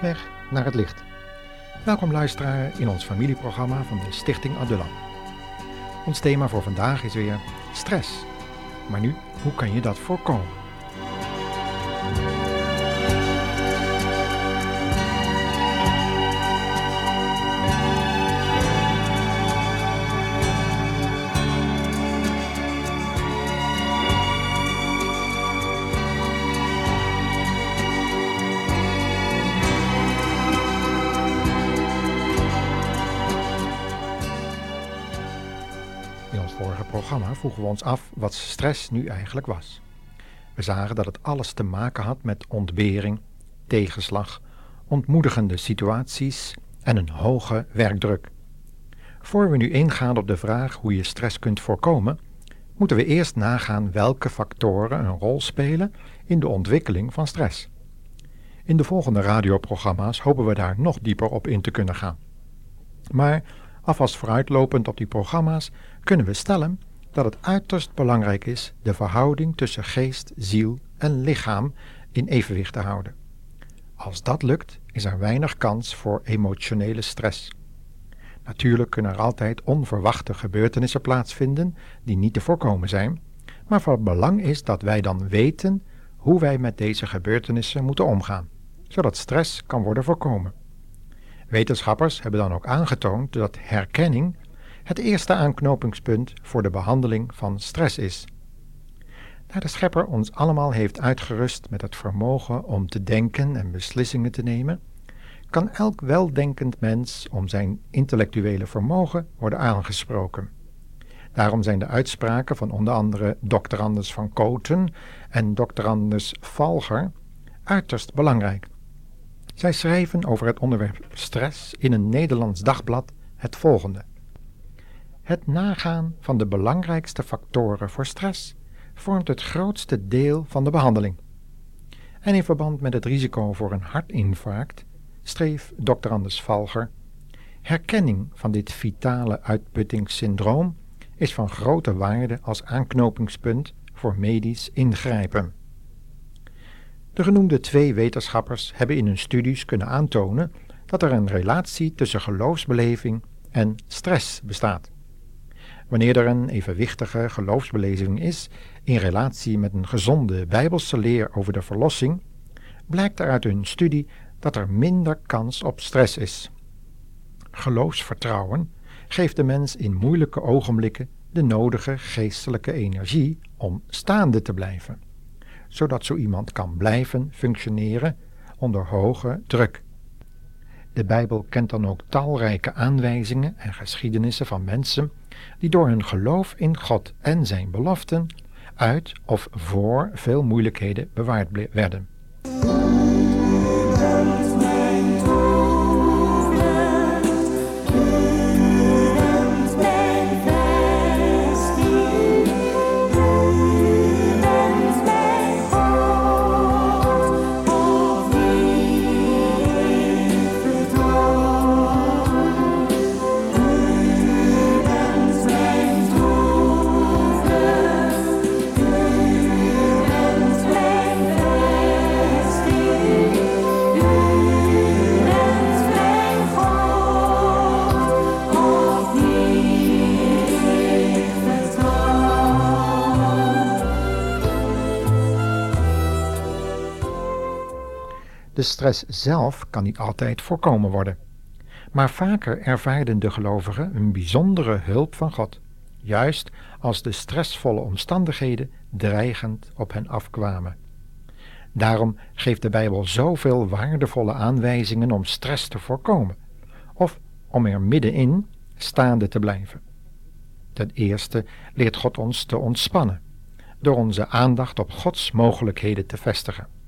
Weg naar het licht. Welkom luisteraar in ons familieprogramma van de Stichting Adulam. Ons thema voor vandaag is weer stress. Maar nu, hoe kan je dat voorkomen? Programma vroegen we ons af wat stress nu eigenlijk was. We zagen dat het alles te maken had met ontbering, tegenslag, ontmoedigende situaties en een hoge werkdruk. Voor we nu ingaan op de vraag hoe je stress kunt voorkomen, moeten we eerst nagaan welke factoren een rol spelen in de ontwikkeling van stress. In de volgende radioprogramma's hopen we daar nog dieper op in te kunnen gaan. Maar alvast vooruitlopend op die programma's kunnen we stellen dat het uiterst belangrijk is de verhouding tussen geest, ziel en lichaam in evenwicht te houden. Als dat lukt, is er weinig kans voor emotionele stress. Natuurlijk kunnen er altijd onverwachte gebeurtenissen plaatsvinden die niet te voorkomen zijn, maar van belang is dat wij dan weten hoe wij met deze gebeurtenissen moeten omgaan, zodat stress kan worden voorkomen. Wetenschappers hebben dan ook aangetoond dat herkenning het eerste aanknopingspunt voor de behandeling van stress is. Daar de schepper ons allemaal heeft uitgerust met het vermogen om te denken en beslissingen te nemen, kan elk weldenkend mens om zijn intellectuele vermogen worden aangesproken. Daarom zijn de uitspraken van onder andere Dr. Anders van Koten en Dr. Anders Valger uiterst belangrijk. Zij schrijven over het onderwerp stress in een Nederlands dagblad het volgende. Het nagaan van de belangrijkste factoren voor stress vormt het grootste deel van de behandeling. En in verband met het risico voor een hartinfarct streef Dr. Anders Valger herkenning van dit vitale uitputtingssyndroom is van grote waarde als aanknopingspunt voor medisch ingrijpen. De genoemde twee wetenschappers hebben in hun studies kunnen aantonen dat er een relatie tussen geloofsbeleving en stress bestaat. Wanneer er een evenwichtige geloofsbeleving is in relatie met een gezonde bijbelse leer over de verlossing, blijkt er uit hun studie dat er minder kans op stress is. Geloofsvertrouwen geeft de mens in moeilijke ogenblikken de nodige geestelijke energie om staande te blijven, zodat zo iemand kan blijven functioneren onder hoge druk. De Bijbel kent dan ook talrijke aanwijzingen en geschiedenissen van mensen die door hun geloof in God en zijn beloften uit of voor veel moeilijkheden bewaard werden. De stress zelf kan niet altijd voorkomen worden. Maar vaker ervaarden de gelovigen een bijzondere hulp van God, juist als de stressvolle omstandigheden dreigend op hen afkwamen. Daarom geeft de Bijbel zoveel waardevolle aanwijzingen om stress te voorkomen, of om er middenin staande te blijven. Ten eerste leert God ons te ontspannen, door onze aandacht op Gods mogelijkheden te vestigen.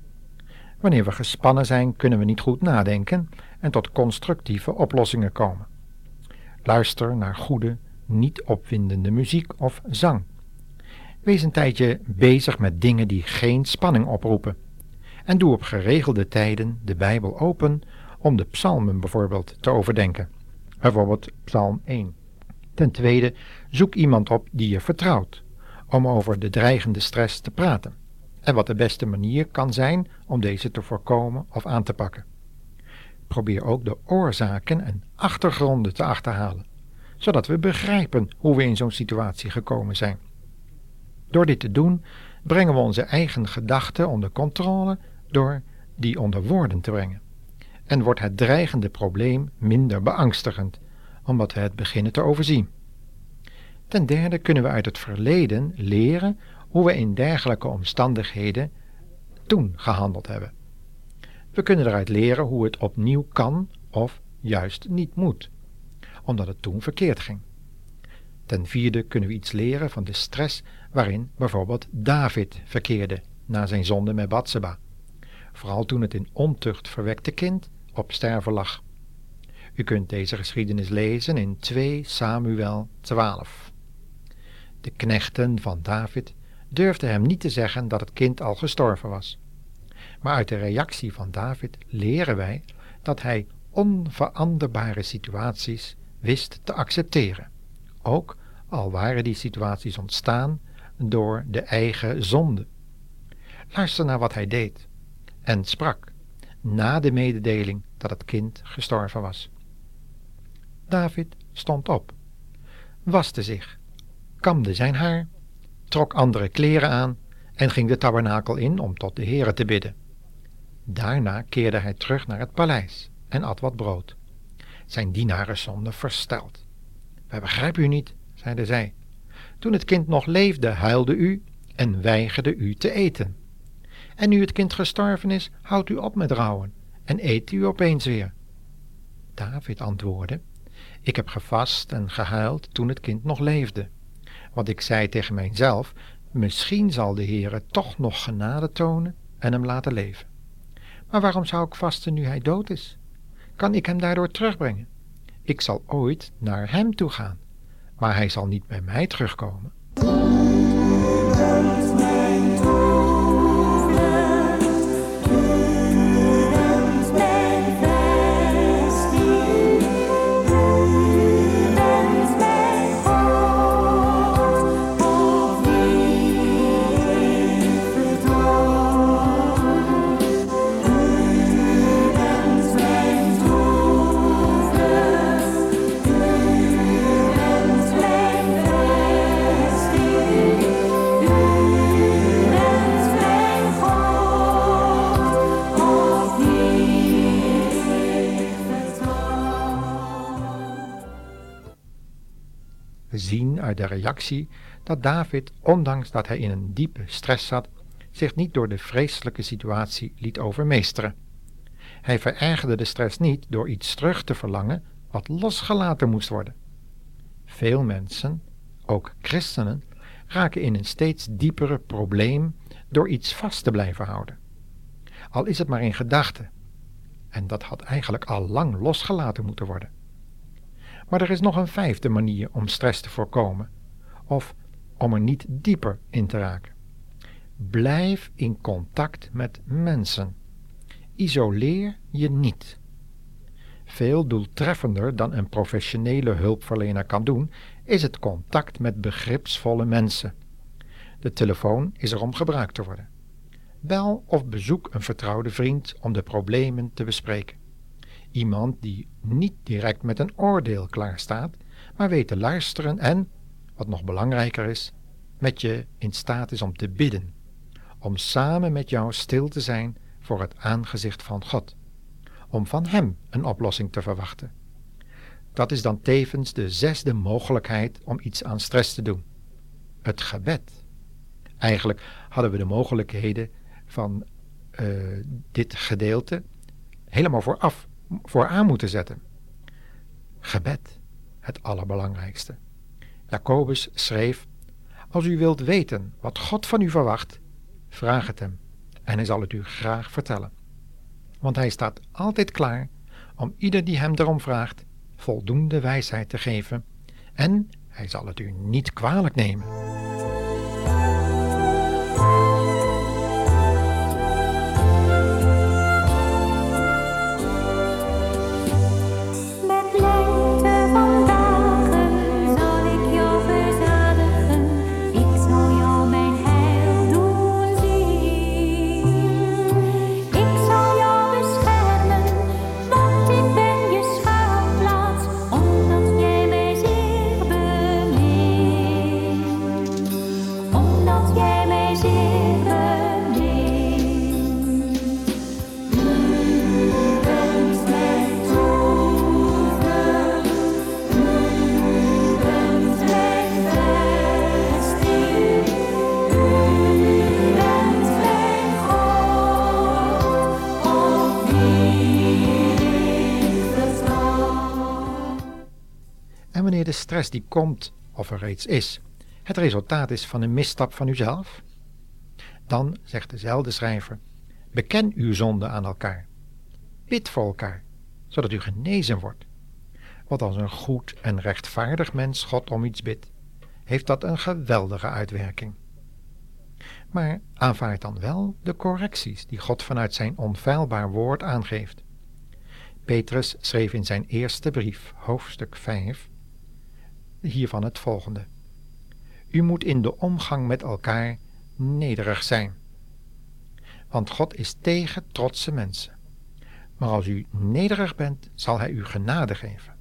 Wanneer we gespannen zijn, kunnen we niet goed nadenken en tot constructieve oplossingen komen. Luister naar goede, niet opwindende muziek of zang. Wees een tijdje bezig met dingen die geen spanning oproepen. En doe op geregelde tijden de Bijbel open om de psalmen bijvoorbeeld te overdenken. Bijvoorbeeld Psalm 1. Ten tweede, zoek iemand op die je vertrouwt, om over de dreigende stress te praten en wat de beste manier kan zijn om deze te voorkomen of aan te pakken. probeer ook de oorzaken en achtergronden te achterhalen, zodat we begrijpen hoe we in zo'n situatie gekomen zijn. Door dit te doen, brengen we onze eigen gedachten onder controle door die onder woorden te brengen. En wordt het dreigende probleem minder beangstigend, omdat we het beginnen te overzien. Ten derde kunnen we uit het verleden leren hoe we in dergelijke omstandigheden toen gehandeld hebben. We kunnen eruit leren hoe het opnieuw kan of juist niet moet, omdat het toen verkeerd ging. Ten vierde kunnen we iets leren van de stress waarin bijvoorbeeld David verkeerde na zijn zonde met Batseba, vooral toen het in ontucht verwekte kind op sterven lag. U kunt deze geschiedenis lezen in 2 Samuel 12. De knechten van David durfden hem niet te zeggen dat het kind al gestorven was. Maar uit de reactie van David leren wij dat hij onveranderbare situaties wist te accepteren, ook al waren die situaties ontstaan door de eigen zonde. Luister naar wat hij deed en sprak na de mededeling dat het kind gestorven was. David stond op, waste zich, kamde zijn haar, trok andere kleren aan en ging de tabernakel in om tot de Heere te bidden. Daarna keerde hij terug naar het paleis en at wat brood. Zijn dienaren stonden versteld. Wij begrijpen u niet, zeide zij. Toen het kind nog leefde, huilde u en weigerde u te eten. En nu het kind gestorven is, houdt u op met rouwen en eet u opeens weer. David antwoordde: Ik heb gevast en gehuild toen het kind nog leefde. Want ik zei tegen mijzelf: Misschien zal de Heere toch nog genade tonen en hem laten leven. Maar waarom zou ik vasten nu hij dood is? Kan ik hem daardoor terugbrengen? Ik zal ooit naar hem toe gaan, maar hij zal niet bij mij terugkomen. De reactie dat David, ondanks dat hij in een diepe stress zat, zich niet door de vreselijke situatie liet overmeesteren. Hij verergerde de stress niet door iets terug te verlangen wat losgelaten moest worden. Veel mensen, ook christenen, raken in een steeds diepere probleem door iets vast te blijven houden. Al is het maar in gedachten. En dat had eigenlijk al lang losgelaten moeten worden. Maar er is nog een vijfde manier om stress te voorkomen, of om er niet dieper in te raken. Blijf in contact met mensen. Isoleer je niet. Veel doeltreffender dan een professionele hulpverlener kan doen, is het contact met begripsvolle mensen. De telefoon is er om gebruikt te worden. Bel of bezoek een vertrouwde vriend om de problemen te bespreken. Iemand die niet direct met een oordeel klaarstaat, maar weet te luisteren en, wat nog belangrijker is, met je in staat is om te bidden, om samen met jou stil te zijn voor het aangezicht van God, om van Hem een oplossing te verwachten. Dat is dan tevens de zesde mogelijkheid om iets aan stress te doen: het gebed. Eigenlijk hadden we de mogelijkheden van uh, dit gedeelte helemaal vooraf voor aan moeten zetten. Gebed, het allerbelangrijkste. Jacobus schreef: Als u wilt weten wat God van u verwacht, vraag het hem en hij zal het u graag vertellen. Want hij staat altijd klaar om ieder die hem erom vraagt voldoende wijsheid te geven en hij zal het u niet kwalijk nemen. Wanneer de stress die komt, of er reeds is, het resultaat is van een misstap van uzelf? Dan, zegt dezelfde schrijver, beken uw zonde aan elkaar. Bid voor elkaar, zodat u genezen wordt. Want als een goed en rechtvaardig mens God om iets bidt, heeft dat een geweldige uitwerking. Maar aanvaard dan wel de correcties die God vanuit zijn onfeilbaar woord aangeeft. Petrus schreef in zijn eerste brief, hoofdstuk 5, hiervan het volgende. U moet in de omgang met elkaar nederig zijn. Want God is tegen trotse mensen. Maar als u nederig bent, zal Hij u genade geven.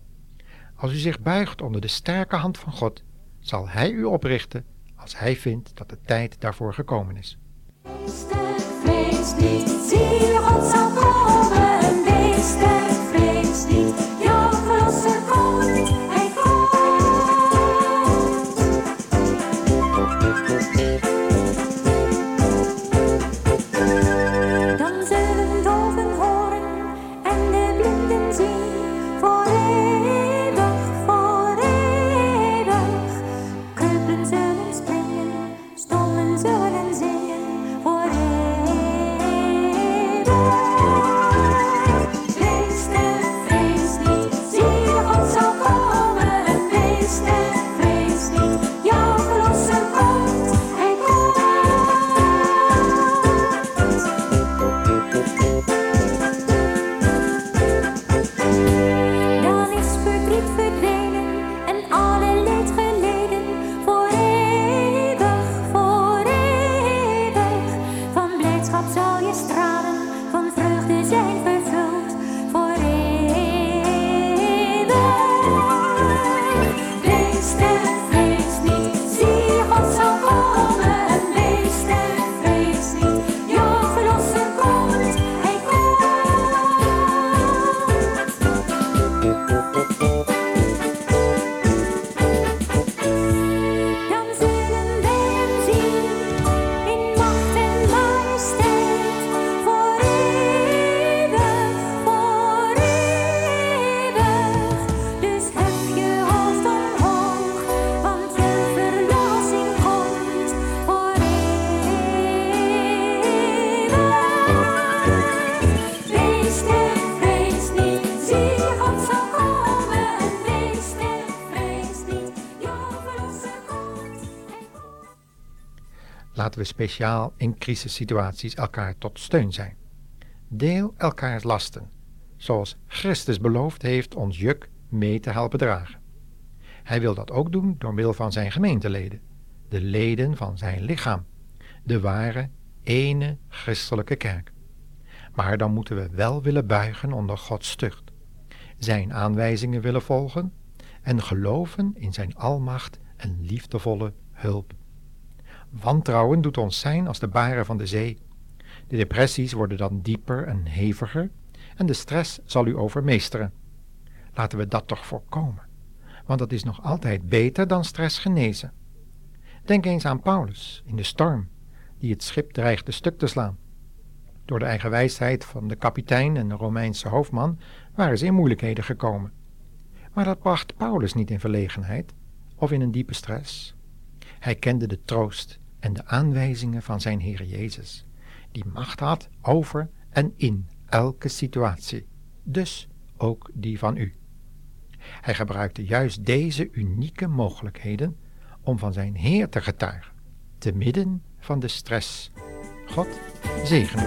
Als u zich buigt onder de sterke hand van God, zal Hij u oprichten als Hij vindt dat de tijd daarvoor gekomen is. Vrees niet, zie speciaal in crisissituaties elkaar tot steun zijn. Deel elkaars lasten, zoals Christus beloofd heeft ons juk mee te helpen dragen. Hij wil dat ook doen door middel van zijn gemeenteleden, de leden van zijn lichaam, de ware, ene christelijke kerk. Maar dan moeten we wel willen buigen onder Gods tucht, zijn aanwijzingen willen volgen en geloven in zijn almacht en liefdevolle hulp. Wantrouwen doet ons zijn als de baren van de zee. De depressies worden dan dieper en heviger en de stress zal u overmeesteren. Laten we dat toch voorkomen, want dat is nog altijd beter dan stress genezen. Denk eens aan Paulus in de storm, die het schip dreigde stuk te slaan. Door de eigen wijsheid van de kapitein en de Romeinse hoofdman waren ze in moeilijkheden gekomen. Maar dat bracht Paulus niet in verlegenheid of in een diepe stress. Hij kende de troost en de aanwijzingen van zijn Heer Jezus, die macht had over en in elke situatie, dus ook die van u. Hij gebruikte juist deze unieke mogelijkheden om van zijn Heer te getuigen, te midden van de stress. God zegen u.